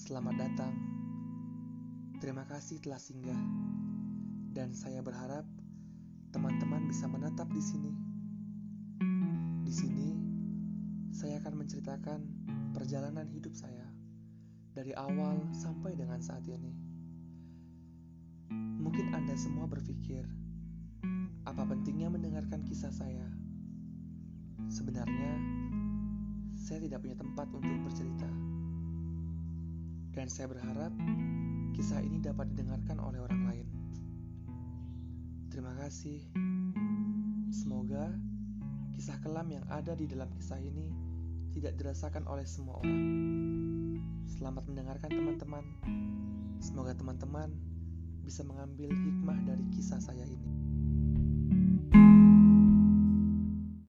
Selamat datang. Terima kasih telah singgah. Dan saya berharap teman-teman bisa menetap di sini. Di sini saya akan menceritakan perjalanan hidup saya dari awal sampai dengan saat ini. Mungkin Anda semua berpikir, apa pentingnya mendengarkan kisah saya? Sebenarnya, saya tidak punya tempat untuk bercerita. Dan saya berharap kisah ini dapat didengarkan oleh orang lain. Terima kasih. Semoga kisah kelam yang ada di dalam kisah ini tidak dirasakan oleh semua orang. Selamat mendengarkan teman-teman. Semoga teman-teman bisa mengambil hikmah dari kisah saya ini.